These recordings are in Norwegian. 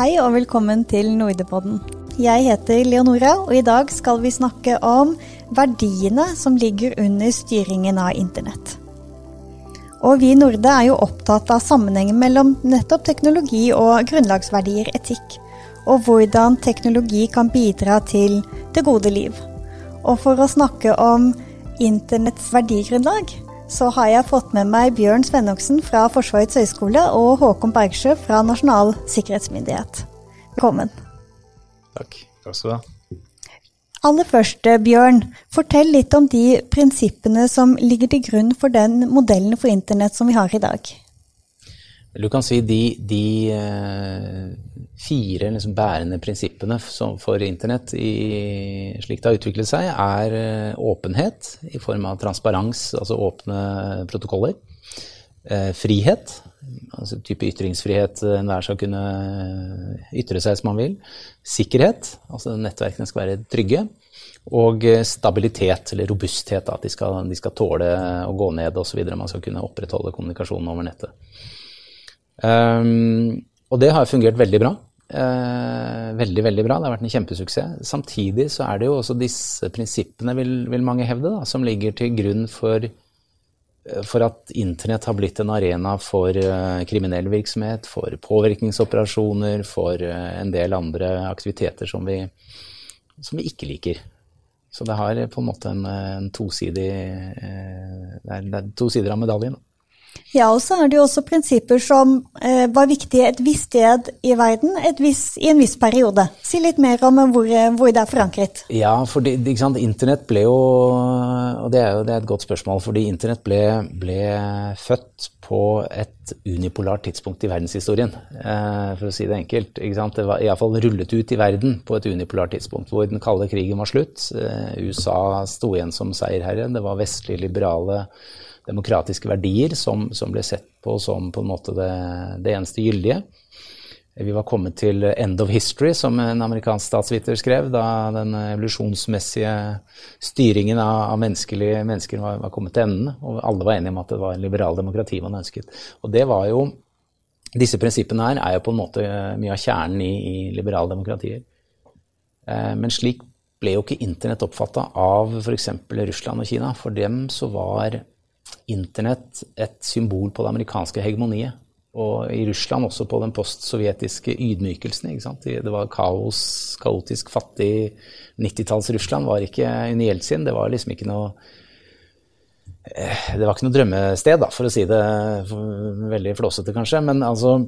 Hei og velkommen til Nordepodden. Jeg heter Leonora, og i dag skal vi snakke om verdiene som ligger under styringen av internett. Og vi i Norde er jo opptatt av sammenhengen mellom nettopp teknologi og grunnlagsverdier, etikk, og hvordan teknologi kan bidra til det gode liv. Og for å snakke om internetts verdigrunnlag, så har jeg fått med meg Bjørn Svennoksen fra Forsvarets høgskole og Håkon Bergsjø fra Nasjonal sikkerhetsmyndighet. Velkommen. Takk. Takk skal du ha. Aller først, Bjørn, fortell litt om de prinsippene som ligger til grunn for den modellen for internett som vi har i dag. Du kan si de, de eh, fire liksom bærende prinsippene for internett i, slik det har utviklet seg, er eh, åpenhet i form av transparens, altså åpne protokoller. Eh, frihet, altså type ytringsfrihet, enhver skal kunne ytre seg som man vil. Sikkerhet, altså nettverkene skal være trygge. Og stabilitet, eller robusthet, at de skal, de skal tåle å gå ned osv. Man skal kunne opprettholde kommunikasjonen over nettet. Um, og det har fungert veldig bra. Uh, veldig, veldig bra. Det har vært en kjempesuksess. Samtidig så er det jo også disse prinsippene, vil, vil mange hevde, da, som ligger til grunn for, eh, for at internett har blitt en arena for uh, kriminell virksomhet, for påvirkningsoperasjoner, for uh, en del andre aktiviteter som vi, som vi, ikke liker. Så det har på en måte en, en tosidig det, er, det er to sider av medaljen. Da. Ja, og så er det jo også prinsipper som eh, var viktige et visst sted i verden viss, i en viss periode. Si litt mer om hvor, hvor det er forankret. Ja, for internett ble jo Og det er jo det er et godt spørsmål, fordi internett ble, ble født på et unipolart tidspunkt i verdenshistorien, eh, for å si det enkelt. Ikke sant? Det var iallfall rullet ut i verden på et unipolart tidspunkt, hvor den kalde krigen var slutt. Eh, USA sto igjen som seierherre. Det var vestlige liberale demokratiske verdier som, som, ble sett på som på en måte det, det, eneste gyldige. Vi var kommet til 'end of history', som en amerikansk statsviter skrev, da den evolusjonsmessige styringen av, av mennesker var, var, kommet til enden, og alle var enige om at det var en liberal demokrati man ønsket. Og det var jo, Disse prinsippene her er jo på en måte mye av kjernen i, i liberale demokratier. Eh, men slik ble jo ikke internett oppfatta av f.eks. Russland og Kina. For dem så var internett et symbol på det amerikanske hegemoniet. Og i Russland også på den postsovjetiske ydmykelsen. Det var kaos, kaotisk, fattig 90-talls-Russland var ikke under Jeltsin. Det var liksom ikke noe eh, Det var ikke noe drømmested, da, for å si det veldig flåsete, kanskje. Men altså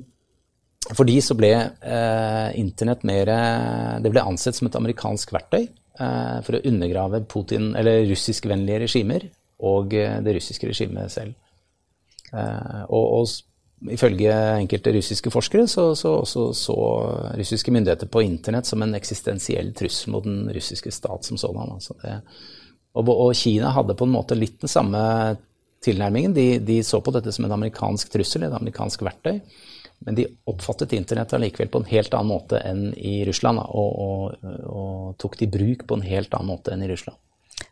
For de så ble eh, internett mer Det ble ansett som et amerikansk verktøy eh, for å undergrave Putin, eller russiskvennlige regimer og eh, det russiske regimet selv. Eh, og, og ifølge enkelte russiske forskere så så, så så, russiske myndigheter på internett som en eksistensiell trussel mot den russiske stat som sådan. Altså og, og, Kina hadde på en måte litt den samme tilnærmingen. De, de, så på dette som en amerikansk trussel, et amerikansk verktøy. Men de oppfattet internett allikevel på en helt annen måte enn i Russland, og, og, og tok det i bruk på en helt annen måte enn i Russland.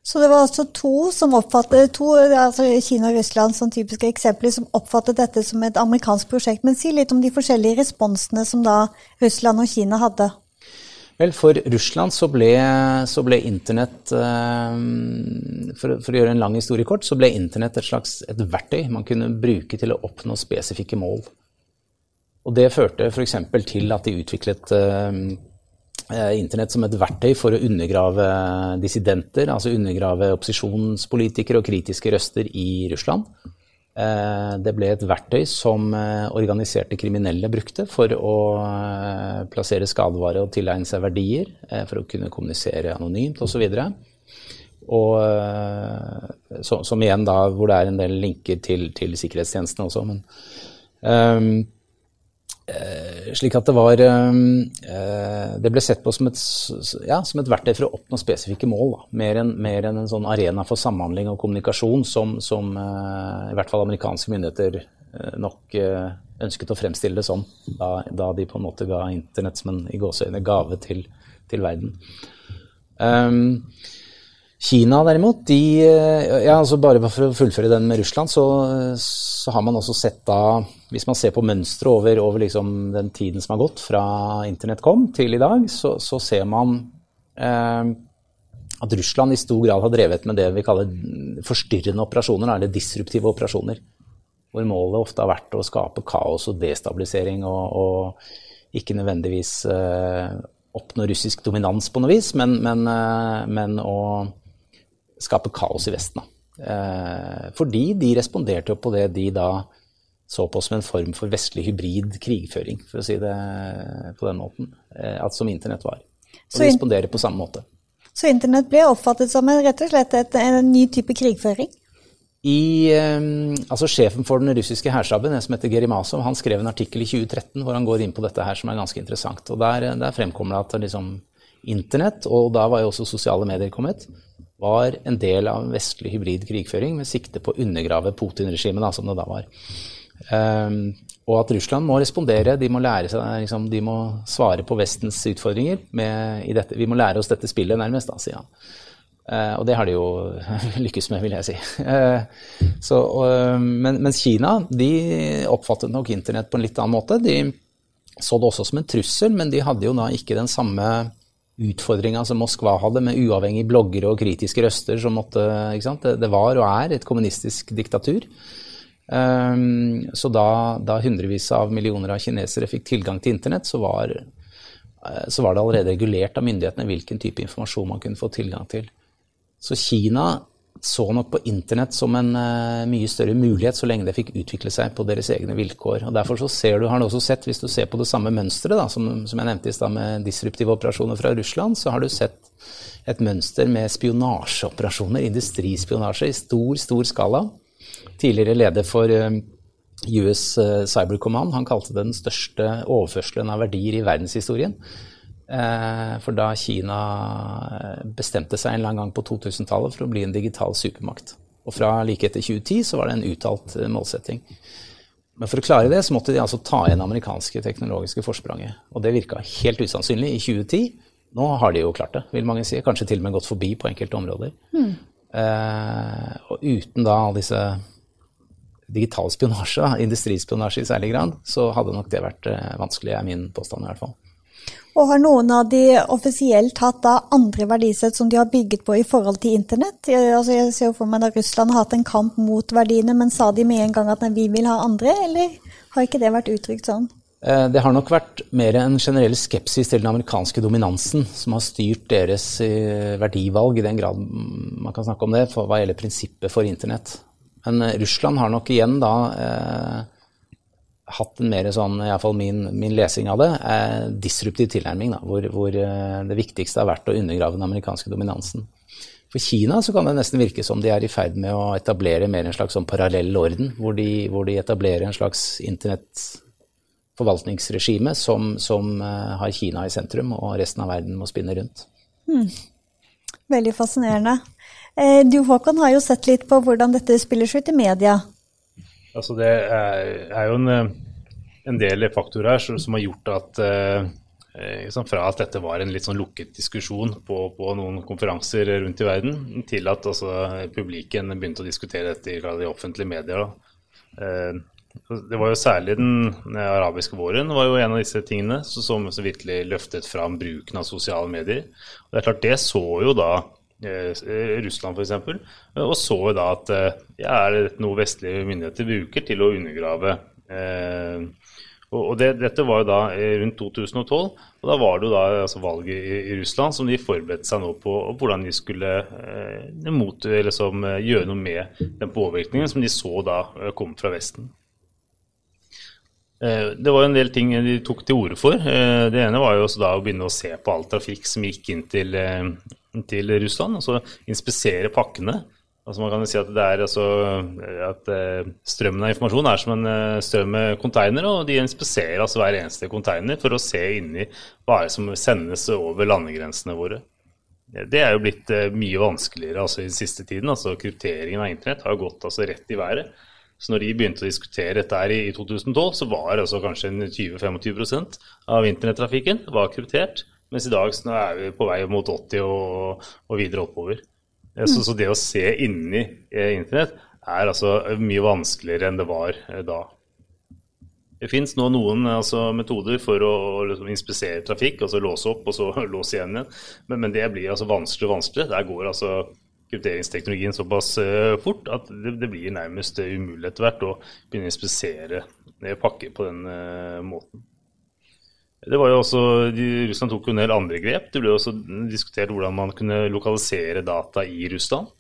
Så det var altså to som oppfattet, to, altså Kina og Russland som typiske eksempler, som oppfattet dette som et amerikansk prosjekt. Men si litt om de forskjellige responsene som da Russland og Kina hadde. Vel, for Russland så ble, så ble internett eh, for, for, å gjøre en lang historie kort, så ble internett et slags et verktøy man kunne bruke til å oppnå spesifikke mål. Og det førte f.eks. til at de utviklet eh, internett som et verktøy for å undergrave dissidenter, altså undergrave opposisjonspolitikere og kritiske røster i Russland. Eh, det ble et verktøy som eh, organiserte kriminelle brukte for å plassere skadevare og tilegne seg verdier, for å kunne kommunisere anonymt osv. Og, så, som igjen da, hvor det er en del linker til, til sikkerhetstjenestene også. Men, um, Eh, slik at det var eh, Det ble sett på som et, ja, som et verktøy for å oppnå spesifikke mål. Da. Mer enn en, en sånn arena for samhandling og kommunikasjon som, som eh, i hvert fall amerikanske myndigheter nok ønsket å fremstille det som da, da de på en måte ga internett som en i gåseøyne gave til, til verden. Um, Kina derimot, de ja, altså Bare for å fullføre den med Russland, så, så har man også sett da Hvis man ser på mønsteret over, over liksom den tiden som har gått fra internett kom til i dag, så, så ser man eh, at Russland i stor grad har drevet med det vi kaller forstyrrende operasjoner, eller disruptive operasjoner. Hvor målet ofte har vært å skape kaos og destabilisering og, og ikke nødvendigvis eh, oppnå russisk dominans på noe vis, men, men, eh, men å skape kaos i Vesten. Eh, fordi de responderte på det de da så på som en form for vestlig hybrid krigføring, for å si det på den måten, eh, at som internett var. Og de responderer på samme måte. Så internett ble oppfattet som en, rett og slett et, en ny type krigføring? I, altså Sjefen for den russiske hærstaben, som heter Gerimasov, han skrev en artikkel i 2013 hvor han går inn på dette her, som er ganske interessant. og Der, der fremkommer det at liksom, internett, og da var jo også sosiale medier kommet, var en del av en vestlig hybrid krigføring med sikte på å undergrave Putin-regimet, som det da var. Um, og at Russland må respondere, de må lære seg, liksom, de må svare på Vestens utfordringer. Med, vi må lære oss dette spillet, nærmest, da, sier han. Uh, og det har de jo lykkes med, vil jeg si. Uh, så, uh, men, mens Kina de oppfattet nok internett på en litt annen måte. De så det også som en trussel, men de hadde jo da ikke den samme utfordringa som Moskva hadde, med uavhengige bloggere og kritiske røster som måtte det, det, var og er et kommunistisk diktatur. Um, så da, da, hundrevis av millioner av kinesere fikk tilgang til internett, så var, eh, så var det allerede regulert av myndighetene hvilken type informasjon man kunne få tilgang til. Så Kina så nok på internett som en uh, mye større mulighet så lenge det fikk utvikle seg på deres egne vilkår. Og Derfor så ser du, har du også sett, hvis du ser på det samme mønsteret som, som, jeg nevnte i stad med disruptive operasjoner fra Russland, så har du sett et mønster med spionasjeoperasjoner, industrispionasje, i stor, stor skala. Tidligere leder for uh, eh, US uh, Cyber Command, han kalte det den største overførselen av verdier i verdenshistorien. Eh, for da Kina eh, bestemte seg en annen gang på 2000-tallet for å bli en digital supermakt. Og fra like etter 2010 så var det en uttalt eh, målsetting. Men for å klare det så måtte de altså ta igjen amerikanske teknologiske forspranget. Og det virka helt usannsynlig i 2010. Nå har de jo klart det, vil mange si. Kanskje til og med gått forbi på enkelte områder. Mm. Eh, og uten da all disse digital spionasje, industrispionasje i særlig grad, så hadde nok det vært vanskelig, er min påstand i hvert fall. Og har noen av de offisielt hatt da andre verdisett som de har bygget på i forhold til internett? Jeg, altså jeg ser for meg at Russland har hatt en kamp mot verdiene, men sa de med en gang at vi vil ha andre, eller har ikke det vært uttrykt sånn? Eh, det har nok vært mer en generell skepsis til den amerikanske dominansen som har styrt deres eh, verdivalg, i den grad man kan snakke om det, hva gjelder prinsippet for internett. Men eh, Russland har nok igjen da hatt en mer sånn, iallfall min, min lesing av det, er disruptiv tilnærming. Da, hvor, hvor, eh, det viktigste har vært å undergrave den amerikanske dominansen. For Kina så kan det nesten virke som de er i ferd med å etablere mer en slags sånn parallell orden, hvor de, hvor de etablerer en slags internettforvaltningsregime som, som uh, har Kina i sentrum, og resten av verden må spinne rundt. Hmm. Veldig fascinerende. Eh, du Håkon har jo sett litt på hvordan dette spiller seg ut i media. Altså det er, er jo en, eh, en, del faktorer her som har gjort at liksom fra at dette var en litt sånn lukket diskusjon på, på noen konferanser rundt i verden, til at altså, publiken begynte å diskutere dette i de offentlige medier. Eh, det var jo særlig den, den arabiske våren var jo en av disse tingene som, som virkelig løftet fram bruken av sosiale medier. Og det er klart, det så jo da Eh, Russland f.eks., og så da at eh, ja, er det noe vestlige myndigheter bruker til å undergrave eh, og det, Dette var jo da rundt 2012, og da var det jo da altså valget i, i, Russland som de forberedte seg nå på hvordan de skulle eh, mot, som, gjøre noe med den påvirkningen som de så da kom fra Vesten. Eh, det var en del ting de tok til orde for. Det ene var jo også da å begynne å se på all trafikk som gikk inn til, til Russland. Altså inspisere pakkene. Altså man kan jo si at er altså, at eh, Strømmen av informasjon er som en eh, strøm med konteinere, og de inspiserer altså hver eneste konteiner for å se inni hva som sendes over landegrensene våre. Det er jo blitt eh, mye vanskeligere altså, i den siste tiden. altså Krypteringen av internett har gått altså, rett i været. Så når de begynte å diskutere dette her i 2012, så var altså kanskje 20-25 av internettrafikken var kryptert. Mens i dag så er vi på vei mot 80 og, og videre oppover. Eh, så, så, det å se inni eh, internett er altså mye vanskeligere enn det var eh, da. Det fins nå noen altså, metoder for å liksom, inspisere trafikk, altså låse opp og så låse igjen igjen, men, men det blir altså vanskeligere og vanskeligere. Der går altså krypteringsteknologien såpass uh, fort at det, det, blir nærmest umulig etter hvert å begynne å inspisere pakker på den uh, måten. Det var jo også, Russland tok jo en del andre grep. Det ble også diskutert hvordan man kunne lokalisere data i Russland.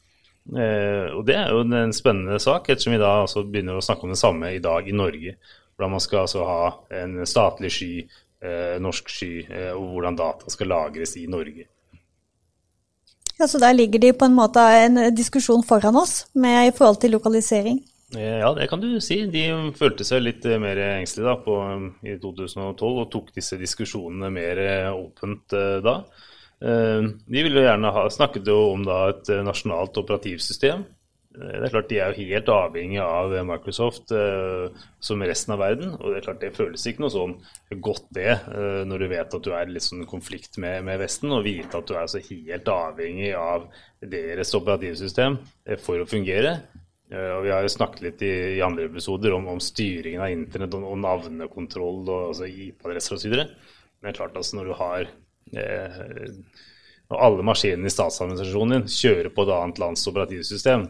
Eh, og Det er jo en spennende sak, ettersom vi da altså begynner å snakke om det samme i dag i Norge. Hvordan man skal altså ha en statlig sky, eh, norsk sky, eh, og hvordan data skal lagres i Norge. Ja, Så der ligger det på en måte en diskusjon foran oss med, i forhold til lokalisering? Ja, det kan du si. De følte seg litt eh, mer engstelige da, på, i 2012 og tok disse diskusjonene mer eh, åpent eh, da. De ville gjerne ha snakket om da, et nasjonalt operativsystem. Det er klart De er jo helt avhengig av Microsoft som resten av verden. og Det er klart det føles ikke noe sånn godt det, når du vet at du er i litt sånn konflikt med, med, Vesten, og vite at du er så helt avhengig av deres operativsystem for å fungere. Eh, og vi har jo snakket litt i, i andre episoder om, om, styringen av internett og, og navnekontroll og altså IP-adresser osv. Men det er klart altså når du har eh, Når alle maskinene i statsadministrasjonen din kjører på et annet lands operativsystem,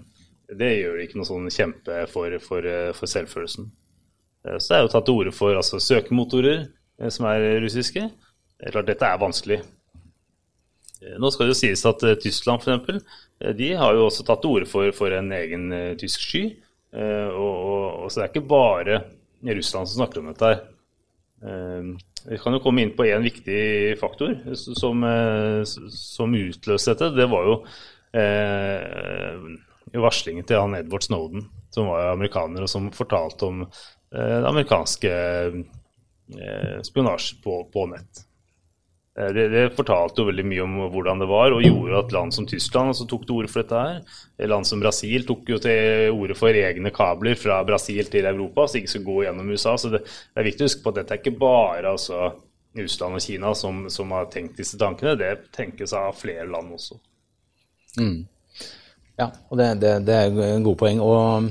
det gjør det ikke noe sånn kjempe for, for, eh, for selvfølelsen. Eh, så det er jo tatt til orde for altså, søkemotorer som er russiske. Det er klart dette er vanskelig. Nå skal det jo sies at Tyskland f.eks. eksempel, de har jo også tatt til orde for, for, en egen tysk sky. Og, og, og, så det er ikke bare Russland som snakker om dette. her. vi kan jo komme inn på en viktig faktor som, som utløste dette. Det var jo varslingen til han Edward Snowden, som var amerikaner, og som fortalte om det amerikanske spionasje på, på nett. Eh, det, det, fortalte jo veldig mye om hvordan det var, og gjorde at land som Tyskland altså, tok til orde for dette her. Land som Brasil tok jo til orde for egne kabler fra Brasil til Europa, så ikke skal gå gjennom USA. Så det, det er viktig å huske på at dette er ikke bare altså, Russland og Kina som, som, har tenkt disse tankene, det tenkes av flere land også. Mm. Ja, og det, det er en god poeng. og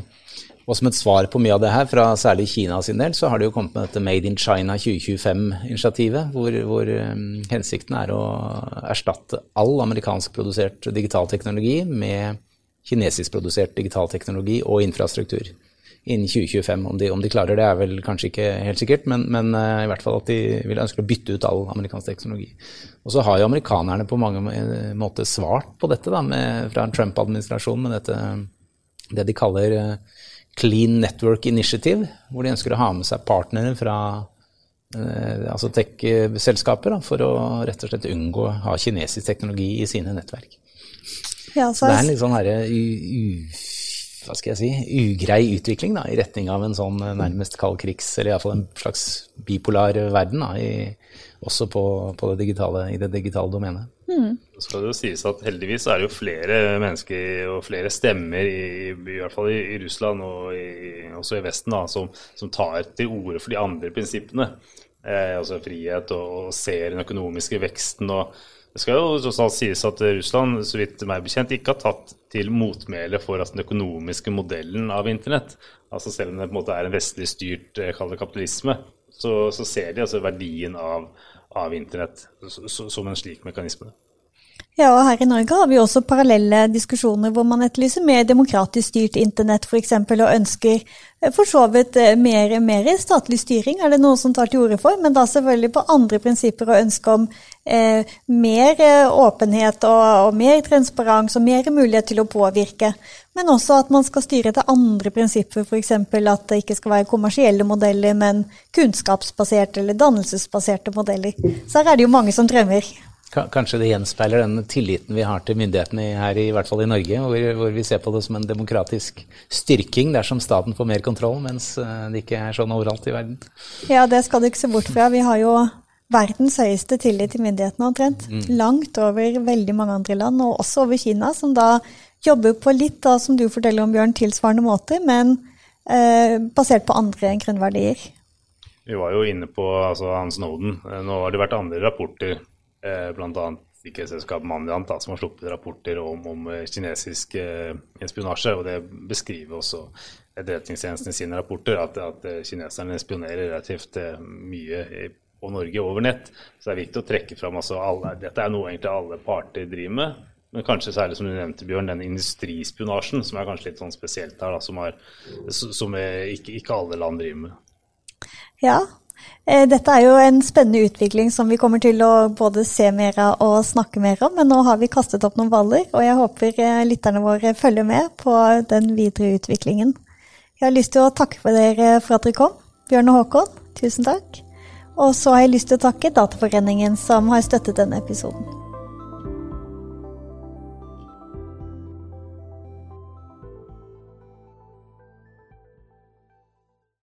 og som et svar på mye av det her, fra særlig Kina sin del, så har de jo kommet med dette Made in China 2025-initiativet, hvor, hvor um, hensikten er å erstatte all amerikansk produsert digital teknologi med kinesisk produsert digital teknologi og infrastruktur innen 2025. Om de, om de klarer det, er vel kanskje ikke helt sikkert, men, men uh, i hvert fall at de vil ønske å bytte ut all amerikansk teknologi. Og så har jo amerikanerne på mange måter svart på dette da, med, fra Trump-administrasjonen med dette, det de kaller uh, Clean Network Initiative, hvor de ønsker å ha med seg partnere fra eh, altså tech-selskaper for å rett og slett unngå å ha kinesisk teknologi i sine nettverk. Ja, så det er en litt sånn herre hva skal jeg si, ugrei utvikling da, i retning av en sånn eh, nærmest kald krigs, eller iallfall en slags bipolar verden, da, i, også på, på det digitale, i det digitale domenet. Mm. Så skal det jo sies at heldigvis er det jo flere mennesker og flere stemmer, i, i hvert fall i, i Russland og i, også i Vesten, da, som, som, tar til orde for de andre prinsippene. Eh, altså frihet og, og ser den økonomiske veksten. og Det skal jo tross sies at Russland, så vidt meg bekjent, ikke har tatt til motmæle for at den økonomiske modellen av internett, altså selv om det på en måte er en vestlig styrt eh, kapitalisme, så, så, ser de altså verdien av av internett som en slik mekanisme. Ja, og her i Norge har vi også parallelle diskusjoner hvor man etterlyser mer demokratisk styrt internett f.eks. og ønsker eh, for så vidt eh, mer, mer, statlig styring, er det noen som tar til orde for, men da selvfølgelig på andre prinsipper og ønske om eh, mer eh, åpenhet og, og, mer transparens og mer mulighet til å påvirke. Men også at man skal styre etter andre prinsipper, f.eks. at det ikke skal være kommersielle modeller, men kunnskapsbaserte eller dannelsesbaserte modeller. Så her er det jo mange som drømmer. Kanskje det gjenspeiler den tilliten vi har til myndighetene her, i hvert fall i Norge, hvor, hvor, vi ser på det som en demokratisk styrking dersom staten får mer kontroll, mens eh, det ikke er sånn overalt i verden. Ja, det skal du ikke se bort fra. Vi har jo verdens høyeste tillit til myndighetene omtrent. Mm. Langt over veldig mange andre land, og også over Kina, som da jobber på litt, da, som du forteller om, Bjørn, tilsvarende måter, men eh, basert på andre grunnverdier. Vi var jo inne på altså, Hans Noden. Nå har det vært andre rapporter eh, bl.a. sikkerhetsselskapet Mandiant som har sluppet rapporter om, om kinesisk eh, espionasje. og Det beskriver også Etterretningstjenesten i sine rapporter at, at kineserne spionerer relativt mye på Norge over nett. Så det er viktig å trekke fram altså alle, Dette er noe egentlig alle parter driver med. Men kanskje særlig som du nevnte, Bjørn, den industrispionasjen, som er kanskje litt sånn spesielt her, da, som, er, som er ikke, ikke, alle land driver med. Ja, eh, dette er jo en spennende utvikling som vi kommer til å både se mer av og snakke mer om. Men nå har vi kastet opp noen baller, og jeg håper eh, lytterne våre følger med på den videre utviklingen. Jeg har lyst til å takke for dere for at dere kom. Bjørn og Håkon, tusen takk. Og så har jeg lyst til å takke Dataforeningen som har støttet denne episoden.